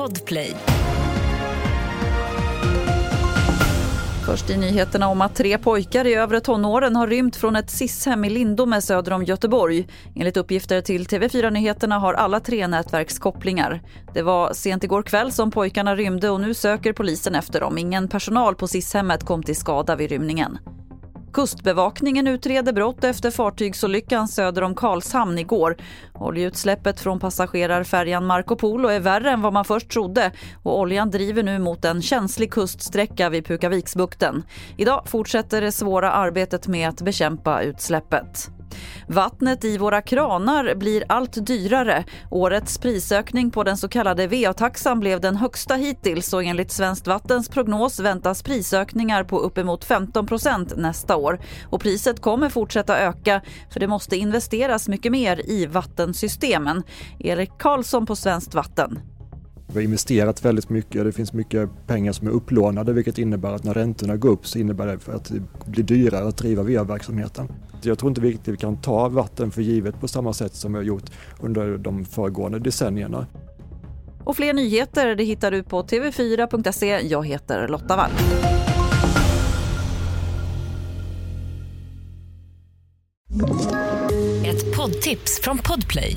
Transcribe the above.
Podplay. Först i nyheterna om att tre pojkar i övre tonåren har rymt från ett SIS-hem i Lindome söder om Göteborg. Enligt uppgifter till TV4 Nyheterna har alla tre nätverkskopplingar. Det var sent igår kväll som pojkarna rymde och nu söker polisen efter dem. Ingen personal på SIS-hemmet kom till skada vid rymningen. Kustbevakningen utreder brott efter fartygsolyckan söder om Karlshamn igår. Oljeutsläppet från passagerarfärjan Marco Polo är värre än vad man först trodde och oljan driver nu mot en känslig kuststräcka vid Pukaviksbukten. Idag fortsätter det svåra arbetet med att bekämpa utsläppet. Vattnet i våra kranar blir allt dyrare. Årets prisökning på den så kallade VA-taxan blev den högsta hittills och enligt Svenskt Vattens prognos väntas prisökningar på uppemot 15% nästa år. Och priset kommer fortsätta öka för det måste investeras mycket mer i vattensystemen. Erik Karlsson på Svenskt Vatten. Vi har investerat väldigt mycket, det finns mycket pengar som är upplånade vilket innebär att när räntorna går upp så innebär det att det blir dyrare att driva VA-verksamheten. Jag tror inte riktigt vi kan ta vatten för givet på samma sätt som vi har gjort under de föregående decennierna. Och fler nyheter det hittar du på tv4.se. Jag heter Lotta Wall. Ett poddtips från Podplay.